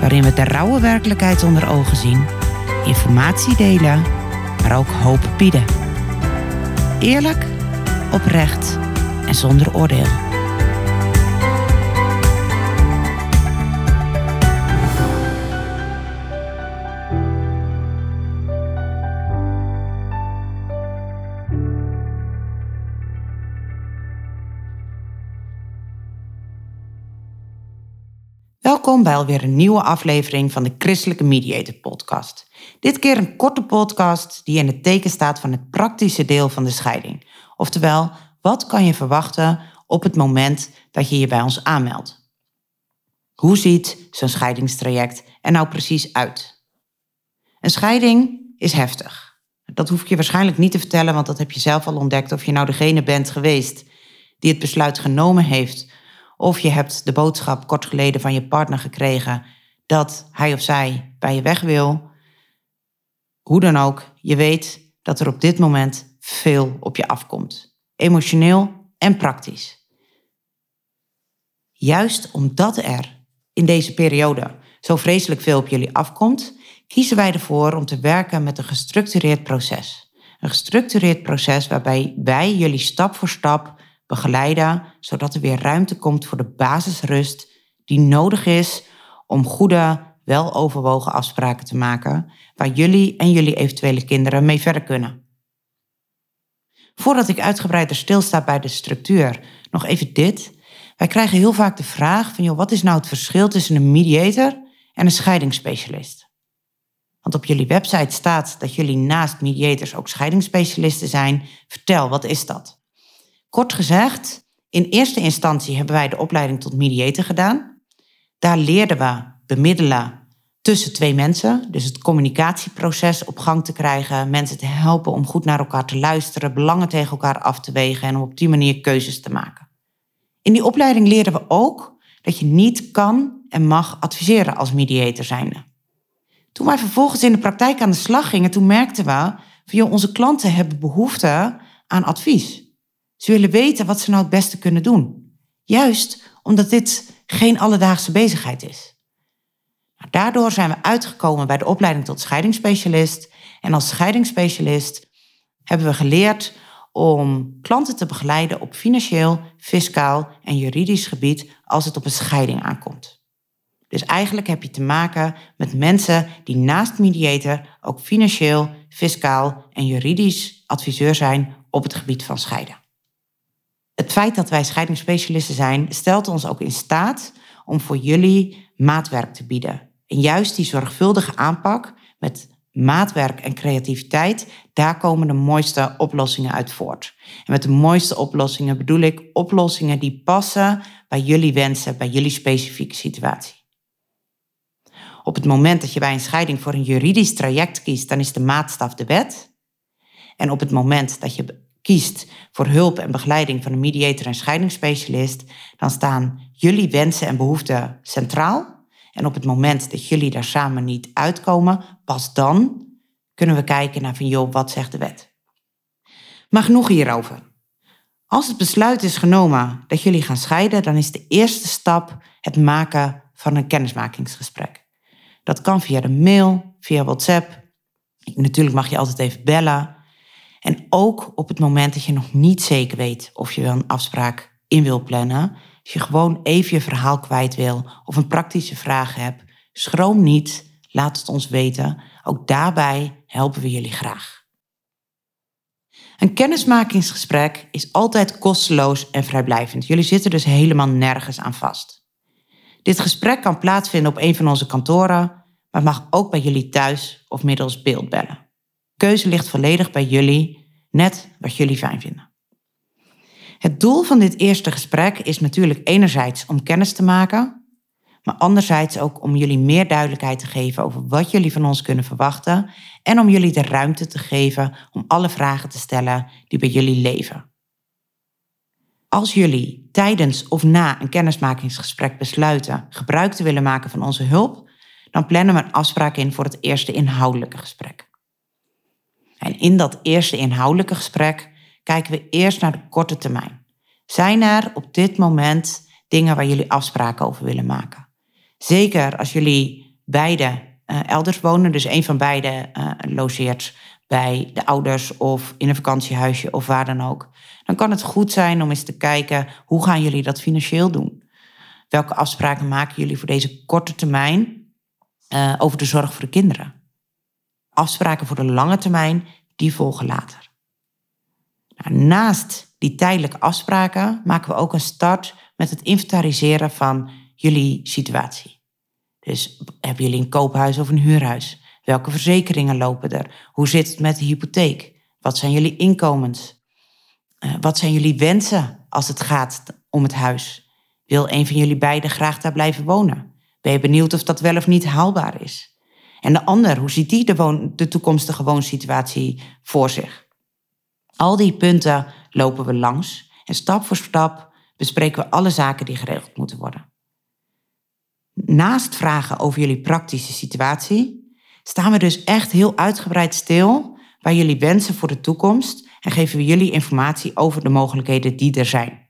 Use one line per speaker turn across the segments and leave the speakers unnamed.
waarin we de rauwe werkelijkheid onder ogen zien, informatie delen, maar ook hoop bieden. Eerlijk, oprecht en zonder oordeel. Welkom bij een nieuwe aflevering van de Christelijke Mediator Podcast. Dit keer een korte podcast die in het teken staat van het praktische deel van de scheiding. Oftewel, wat kan je verwachten op het moment dat je je bij ons aanmeldt? Hoe ziet zo'n scheidingstraject er nou precies uit? Een scheiding is heftig. Dat hoef ik je waarschijnlijk niet te vertellen, want dat heb je zelf al ontdekt of je nou degene bent geweest die het besluit genomen heeft of je hebt de boodschap kort geleden van je partner gekregen dat hij of zij bij je weg wil. Hoe dan ook, je weet dat er op dit moment veel op je afkomt. Emotioneel en praktisch. Juist omdat er in deze periode zo vreselijk veel op jullie afkomt, kiezen wij ervoor om te werken met een gestructureerd proces. Een gestructureerd proces waarbij wij jullie stap voor stap begeleiden, zodat er weer ruimte komt voor de basisrust die nodig is om goede, weloverwogen afspraken te maken waar jullie en jullie eventuele kinderen mee verder kunnen. Voordat ik uitgebreider stilsta bij de structuur, nog even dit. Wij krijgen heel vaak de vraag van, joh, wat is nou het verschil tussen een mediator en een scheidingsspecialist? Want op jullie website staat dat jullie naast mediators ook scheidingsspecialisten zijn. Vertel, wat is dat? Kort gezegd, in eerste instantie hebben wij de opleiding tot mediator gedaan. Daar leerden we bemiddelen tussen twee mensen. Dus het communicatieproces op gang te krijgen. Mensen te helpen om goed naar elkaar te luisteren. Belangen tegen elkaar af te wegen. En om op die manier keuzes te maken. In die opleiding leerden we ook dat je niet kan en mag adviseren als mediator zijnde. Toen wij vervolgens in de praktijk aan de slag gingen, toen merkten we van onze klanten hebben behoefte aan advies. Ze willen weten wat ze nou het beste kunnen doen. Juist omdat dit geen alledaagse bezigheid is. Nou, daardoor zijn we uitgekomen bij de opleiding tot scheidingsspecialist. En als scheidingsspecialist hebben we geleerd om klanten te begeleiden op financieel, fiscaal en juridisch gebied als het op een scheiding aankomt. Dus eigenlijk heb je te maken met mensen die naast mediator ook financieel, fiscaal en juridisch adviseur zijn op het gebied van scheiden. Het feit dat wij scheidingsspecialisten zijn, stelt ons ook in staat om voor jullie maatwerk te bieden. En juist die zorgvuldige aanpak met maatwerk en creativiteit, daar komen de mooiste oplossingen uit voort. En met de mooiste oplossingen bedoel ik oplossingen die passen bij jullie wensen, bij jullie specifieke situatie. Op het moment dat je bij een scheiding voor een juridisch traject kiest, dan is de maatstaf de wet. En op het moment dat je voor hulp en begeleiding van een mediator en scheidingsspecialist, dan staan jullie wensen en behoeften centraal. En op het moment dat jullie daar samen niet uitkomen, pas dan kunnen we kijken naar van joh, wat zegt de wet? Maar genoeg hierover. Als het besluit is genomen dat jullie gaan scheiden, dan is de eerste stap het maken van een kennismakingsgesprek. Dat kan via de mail, via WhatsApp. Natuurlijk mag je altijd even bellen. En ook op het moment dat je nog niet zeker weet of je wel een afspraak in wil plannen, als je gewoon even je verhaal kwijt wil of een praktische vraag hebt, schroom niet, laat het ons weten. Ook daarbij helpen we jullie graag. Een kennismakingsgesprek is altijd kosteloos en vrijblijvend. Jullie zitten dus helemaal nergens aan vast. Dit gesprek kan plaatsvinden op een van onze kantoren, maar mag ook bij jullie thuis of middels beeldbellen keuze ligt volledig bij jullie, net wat jullie fijn vinden. Het doel van dit eerste gesprek is natuurlijk enerzijds om kennis te maken, maar anderzijds ook om jullie meer duidelijkheid te geven over wat jullie van ons kunnen verwachten en om jullie de ruimte te geven om alle vragen te stellen die bij jullie leven. Als jullie tijdens of na een kennismakingsgesprek besluiten gebruik te willen maken van onze hulp, dan plannen we een afspraak in voor het eerste inhoudelijke gesprek. En in dat eerste inhoudelijke gesprek kijken we eerst naar de korte termijn. Zijn er op dit moment dingen waar jullie afspraken over willen maken? Zeker als jullie beide uh, elders wonen, dus een van beiden uh, logeert bij de ouders of in een vakantiehuisje of waar dan ook. Dan kan het goed zijn om eens te kijken hoe gaan jullie dat financieel doen? Welke afspraken maken jullie voor deze korte termijn uh, over de zorg voor de kinderen? Afspraken voor de lange termijn, die volgen later. Nou, naast die tijdelijke afspraken maken we ook een start met het inventariseren van jullie situatie. Dus hebben jullie een koophuis of een huurhuis? Welke verzekeringen lopen er? Hoe zit het met de hypotheek? Wat zijn jullie inkomens? Uh, wat zijn jullie wensen als het gaat om het huis? Wil een van jullie beiden graag daar blijven wonen? Ben je benieuwd of dat wel of niet haalbaar is? En de ander, hoe ziet die de, woon, de toekomstige woonsituatie voor zich? Al die punten lopen we langs en stap voor stap bespreken we alle zaken die geregeld moeten worden. Naast vragen over jullie praktische situatie, staan we dus echt heel uitgebreid stil bij jullie wensen voor de toekomst en geven we jullie informatie over de mogelijkheden die er zijn.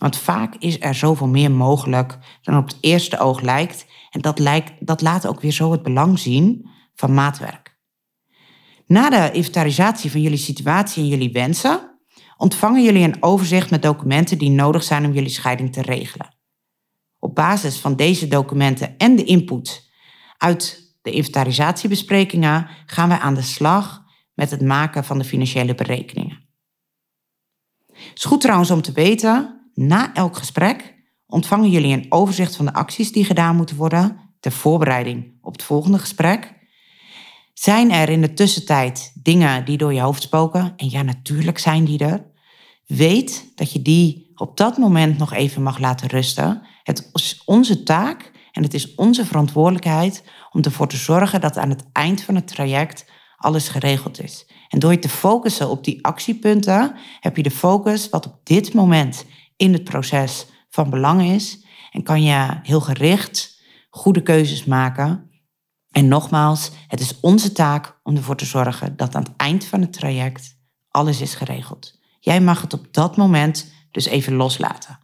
Want vaak is er zoveel meer mogelijk dan op het eerste oog lijkt en dat, lijkt, dat laat ook weer zo het belang zien van maatwerk. Na de inventarisatie van jullie situatie en jullie wensen, ontvangen jullie een overzicht met documenten die nodig zijn om jullie scheiding te regelen. Op basis van deze documenten en de input uit de inventarisatiebesprekingen gaan wij aan de slag met het maken van de financiële berekeningen. Het is goed trouwens om te weten, na elk gesprek ontvangen jullie een overzicht van de acties die gedaan moeten worden ter voorbereiding op het volgende gesprek. Zijn er in de tussentijd dingen die door je hoofd spoken? En ja, natuurlijk zijn die er. Weet dat je die op dat moment nog even mag laten rusten. Het is onze taak en het is onze verantwoordelijkheid om ervoor te zorgen dat aan het eind van het traject alles geregeld is. En door je te focussen op die actiepunten, heb je de focus wat op dit moment in het proces van belang is. En kan je heel gericht goede keuzes maken. En nogmaals, het is onze taak om ervoor te zorgen dat aan het eind van het traject alles is geregeld. Jij mag het op dat moment dus even loslaten.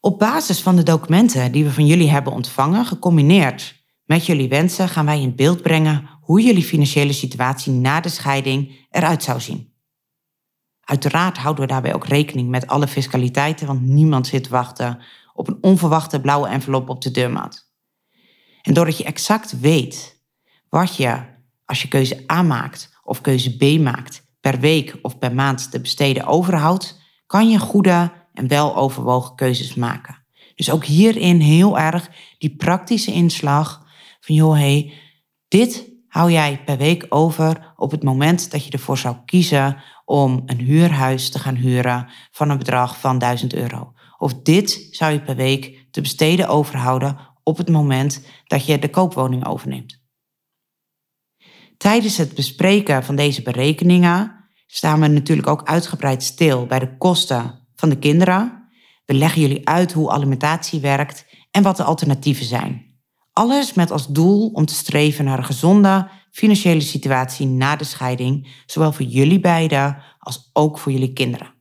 Op basis van de documenten die we van jullie hebben ontvangen, gecombineerd met jullie wensen, gaan wij in beeld brengen hoe jullie financiële situatie na de scheiding eruit zou zien. Uiteraard houden we daarbij ook rekening met alle fiscaliteiten, want niemand zit te wachten op een onverwachte blauwe envelop op de deurmat. En doordat je exact weet wat je, als je keuze A maakt of keuze B maakt, per week of per maand te besteden overhoudt, kan je goede en wel overwogen keuzes maken. Dus ook hierin heel erg die praktische inslag van joh, hey, dit hou jij per week over op het moment dat je ervoor zou kiezen om een huurhuis te gaan huren van een bedrag van 1000 euro. Of dit zou je per week te besteden overhouden op het moment dat je de koopwoning overneemt. Tijdens het bespreken van deze berekeningen staan we natuurlijk ook uitgebreid stil bij de kosten van de kinderen. We leggen jullie uit hoe alimentatie werkt en wat de alternatieven zijn. Alles met als doel om te streven naar een gezonde financiële situatie na de scheiding, zowel voor jullie beiden als ook voor jullie kinderen.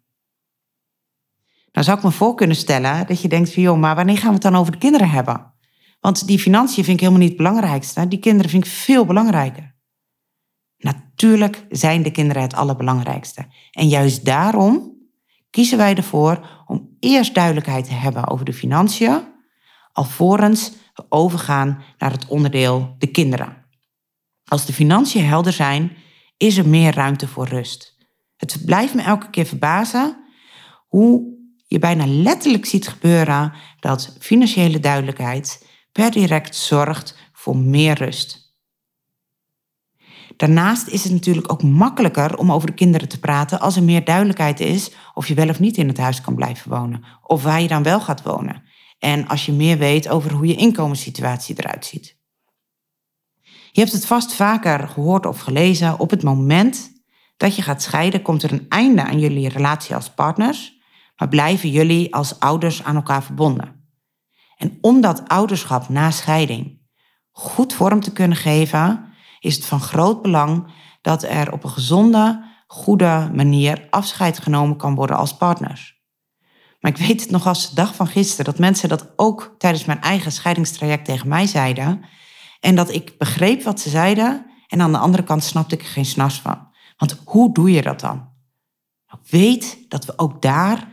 Nou zou ik me voor kunnen stellen dat je denkt van joh, maar wanneer gaan we het dan over de kinderen hebben? Want die financiën vind ik helemaal niet het belangrijkste. Die kinderen vind ik veel belangrijker. Natuurlijk zijn de kinderen het allerbelangrijkste. En juist daarom kiezen wij ervoor om eerst duidelijkheid te hebben over de financiën, alvorens we overgaan naar het onderdeel de kinderen. Als de financiën helder zijn, is er meer ruimte voor rust. Het blijft me elke keer verbazen hoe je bijna letterlijk ziet gebeuren dat financiële duidelijkheid per direct zorgt voor meer rust. Daarnaast is het natuurlijk ook makkelijker om over de kinderen te praten als er meer duidelijkheid is of je wel of niet in het huis kan blijven wonen of waar je dan wel gaat wonen. en als je meer weet over hoe je inkomenssituatie eruit ziet. Je hebt het vast vaker gehoord of gelezen. Op het moment dat je gaat scheiden, komt er een einde aan jullie relatie als partners, maar blijven jullie als ouders aan elkaar verbonden. En om dat ouderschap na scheiding goed vorm te kunnen geven, is het van groot belang dat er op een gezonde, goede manier afscheid genomen kan worden als partners. Maar ik weet het nog als de dag van gisteren dat mensen dat ook tijdens mijn eigen scheidingstraject tegen mij zeiden. En dat ik begreep wat ze zeiden en aan de andere kant snapte ik er geen s'nachts van. Want hoe doe je dat dan? Weet dat we ook daar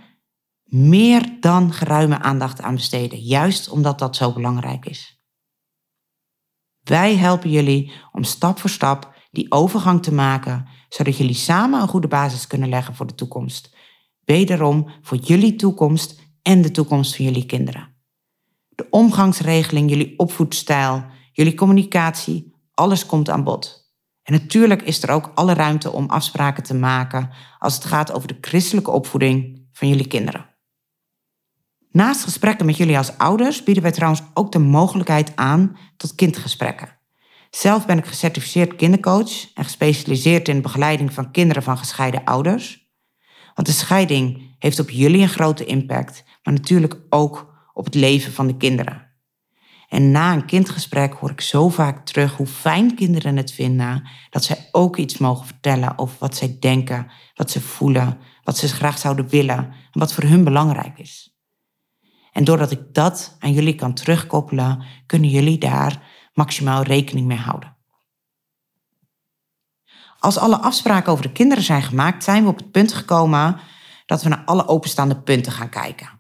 meer dan geruime aandacht aan besteden, juist omdat dat zo belangrijk is. Wij helpen jullie om stap voor stap die overgang te maken, zodat jullie samen een goede basis kunnen leggen voor de toekomst. Wederom voor jullie toekomst en de toekomst van jullie kinderen. De omgangsregeling, jullie opvoedstijl, jullie communicatie, alles komt aan bod. En natuurlijk is er ook alle ruimte om afspraken te maken als het gaat over de christelijke opvoeding van jullie kinderen. Naast gesprekken met jullie als ouders bieden wij trouwens ook de mogelijkheid aan tot kindgesprekken. Zelf ben ik gecertificeerd kindercoach en gespecialiseerd in begeleiding van kinderen van gescheiden ouders. Want de scheiding heeft op jullie een grote impact, maar natuurlijk ook op het leven van de kinderen. En na een kindgesprek hoor ik zo vaak terug hoe fijn kinderen het vinden dat zij ook iets mogen vertellen over wat zij denken, wat ze voelen, wat ze graag zouden willen en wat voor hun belangrijk is. En doordat ik dat aan jullie kan terugkoppelen, kunnen jullie daar maximaal rekening mee houden. Als alle afspraken over de kinderen zijn gemaakt, zijn we op het punt gekomen dat we naar alle openstaande punten gaan kijken.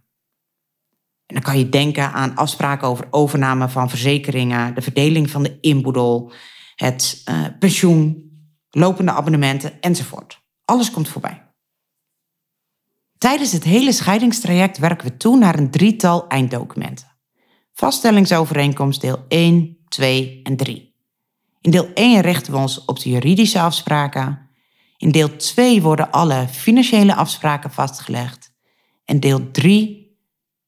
En dan kan je denken aan afspraken over overname van verzekeringen, de verdeling van de inboedel, het uh, pensioen, lopende abonnementen enzovoort. Alles komt voorbij. Tijdens het hele scheidingstraject werken we toe naar een drietal einddocumenten. Vaststellingsovereenkomst deel 1, 2 en 3. In deel 1 richten we ons op de juridische afspraken. In deel 2 worden alle financiële afspraken vastgelegd. En deel 3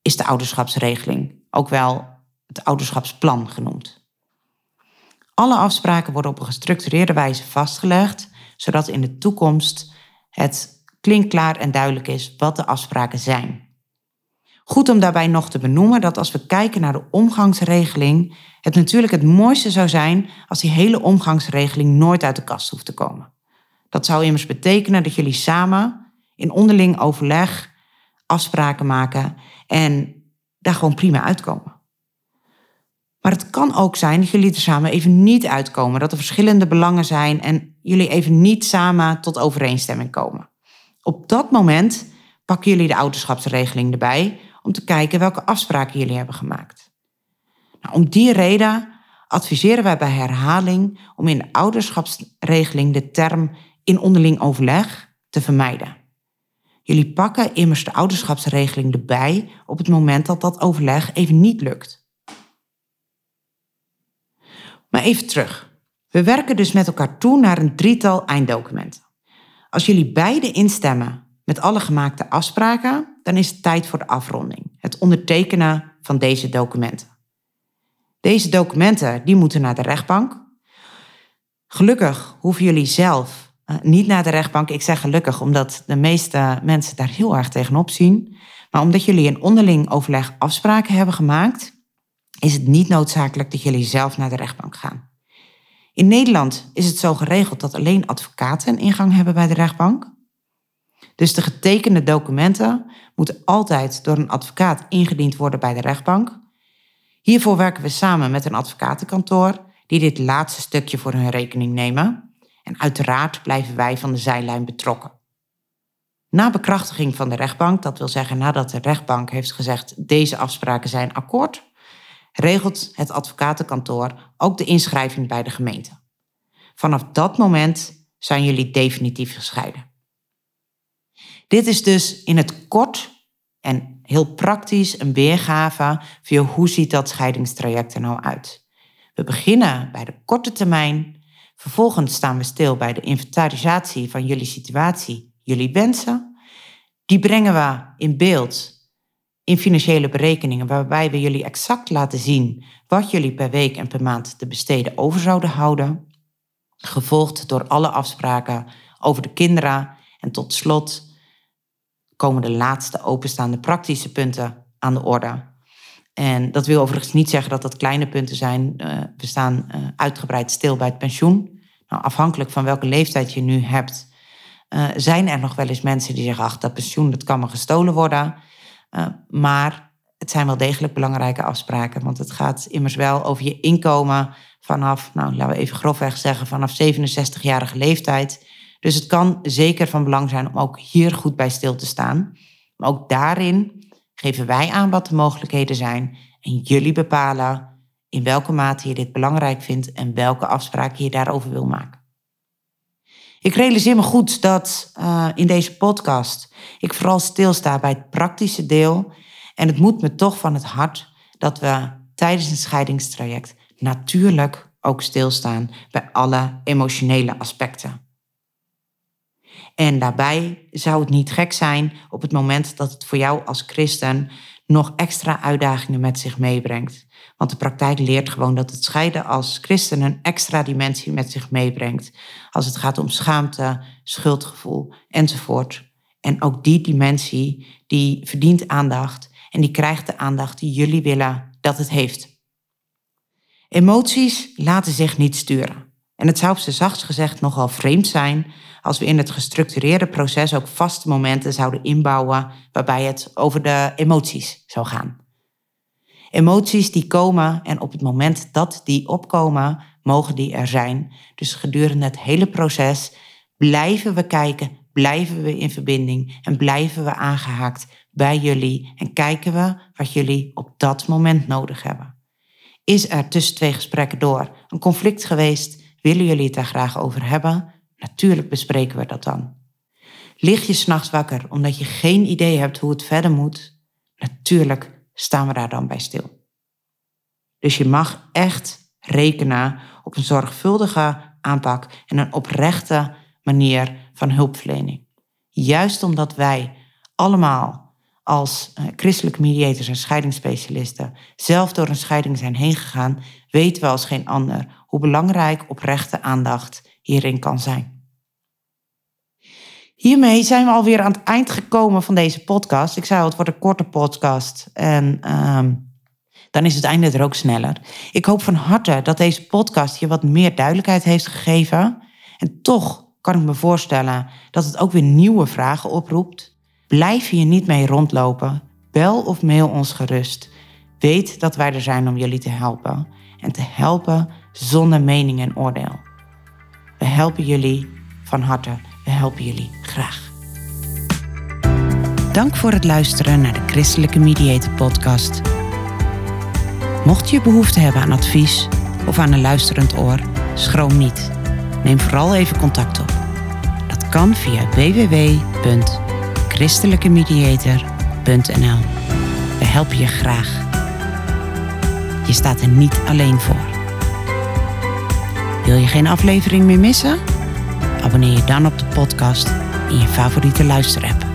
is de ouderschapsregeling, ook wel het ouderschapsplan genoemd. Alle afspraken worden op een gestructureerde wijze vastgelegd, zodat in de toekomst het klinkklaar en duidelijk is wat de afspraken zijn. Goed om daarbij nog te benoemen dat als we kijken naar de omgangsregeling, het natuurlijk het mooiste zou zijn als die hele omgangsregeling nooit uit de kast hoeft te komen. Dat zou immers betekenen dat jullie samen in onderling overleg afspraken maken en daar gewoon prima uitkomen. Maar het kan ook zijn dat jullie er samen even niet uitkomen, dat er verschillende belangen zijn en jullie even niet samen tot overeenstemming komen. Op dat moment pakken jullie de ouderschapsregeling erbij om te kijken welke afspraken jullie hebben gemaakt. Nou, om die reden adviseren wij bij herhaling om in de ouderschapsregeling de term in onderling overleg te vermijden. Jullie pakken immers de ouderschapsregeling erbij op het moment dat dat overleg even niet lukt. Maar even terug. We werken dus met elkaar toe naar een drietal einddocumenten. Als jullie beide instemmen met alle gemaakte afspraken, dan is het tijd voor de afronding, het ondertekenen van deze documenten. Deze documenten die moeten naar de rechtbank. Gelukkig hoeven jullie zelf uh, niet naar de rechtbank. Ik zeg gelukkig omdat de meeste mensen daar heel erg tegenop zien. Maar omdat jullie in onderling overleg afspraken hebben gemaakt, is het niet noodzakelijk dat jullie zelf naar de rechtbank gaan. In Nederland is het zo geregeld dat alleen advocaten ingang hebben bij de rechtbank. Dus de getekende documenten moeten altijd door een advocaat ingediend worden bij de rechtbank. Hiervoor werken we samen met een advocatenkantoor die dit laatste stukje voor hun rekening nemen. En uiteraard blijven wij van de zijlijn betrokken. Na bekrachtiging van de rechtbank, dat wil zeggen nadat de rechtbank heeft gezegd deze afspraken zijn akkoord, regelt het advocatenkantoor ook de inschrijving bij de gemeente. Vanaf dat moment zijn jullie definitief gescheiden. Dit is dus in het kort en heel praktisch een weergave van hoe ziet dat scheidingstraject er nou uit. We beginnen bij de korte termijn. Vervolgens staan we stil bij de inventarisatie van jullie situatie, jullie wensen. Die brengen we in beeld in financiële berekeningen, waarbij we jullie exact laten zien wat jullie per week en per maand te besteden over zouden houden. Gevolgd door alle afspraken over de kinderen. En tot slot komen de laatste openstaande praktische punten aan de orde. En dat wil overigens niet zeggen dat dat kleine punten zijn. Uh, we staan uh, uitgebreid stil bij het pensioen. Nou, afhankelijk van welke leeftijd je nu hebt, uh, zijn er nog wel eens mensen die zeggen: ach, dat pensioen dat kan me gestolen worden. maar het zijn wel degelijk belangrijke afspraken, want het gaat immers wel over je inkomen vanaf, nou, laten we even grofweg zeggen, vanaf 67-jarige leeftijd. Dus het kan zeker van belang zijn om ook hier goed bij stil te staan. Maar ook daarin geven wij aan wat de mogelijkheden zijn en jullie bepalen in welke mate je dit belangrijk vindt en welke afspraken je daarover wil maken. Ik realiseer me goed dat uh, in deze podcast ik vooral stilsta bij het praktische deel. En het moet me toch van het hart dat we tijdens een scheidingstraject natuurlijk ook stilstaan bij alle emotionele aspecten. En daarbij zou het niet gek zijn op het moment dat het voor jou als christen nog extra uitdagingen met zich meebrengt. Want de praktijk leert gewoon dat het scheiden als christen een extra dimensie met zich meebrengt. Als het gaat om schaamte, schuldgevoel enzovoort. En ook die dimensie die verdient aandacht en die krijgt de aandacht die jullie willen dat het heeft. Emoties laten zich niet sturen. En het zou op zijn zachtst gezegd nogal vreemd zijn als we in het gestructureerde proces ook vaste momenten zouden inbouwen waarbij het over de emoties zou gaan. Emoties die komen en op het moment dat die opkomen, mogen die er zijn. Dus gedurende het hele proces blijven we kijken, blijven we in verbinding en blijven we aangehaakt bij jullie en kijken we wat jullie op dat moment nodig hebben. Is er tussen twee gesprekken door een conflict geweest? Willen jullie het daar graag over hebben? Natuurlijk bespreken we dat dan. Lig je s'nachts wakker omdat je geen idee hebt hoe het verder moet? Natuurlijk staan we daar dan bij stil. Dus je mag echt rekenen op een zorgvuldige aanpak en een oprechte manier van hulpverlening. Juist omdat wij allemaal als eh, christelijke mediators en scheidingsspecialisten zelf door een scheiding zijn heen gegaan, weten we als geen ander hoe belangrijk oprechte aandacht hierin kan zijn. Hiermee zijn we alweer aan het eind gekomen van deze podcast. Ik zei al, het wordt een korte podcast. En um, dan is het einde er ook sneller. Ik hoop van harte dat deze podcast je wat meer duidelijkheid heeft gegeven. En toch kan ik me voorstellen dat het ook weer nieuwe vragen oproept. Blijf hier niet mee rondlopen. Bel of mail ons gerust. Weet dat wij er zijn om jullie te helpen. En te helpen zonder mening en oordeel. We helpen jullie van harte. We helpen jullie graag. Dank voor het luisteren naar de Christelijke Mediator Podcast. Mocht je behoefte hebben aan advies of aan een luisterend oor, schroom niet. Neem vooral even contact op. Dat kan via www.christelijkemediator.nl. We helpen je graag. Je staat er niet alleen voor. Wil je geen aflevering meer missen? Abonneer je dan op de podcast in je favoriete luisterapp.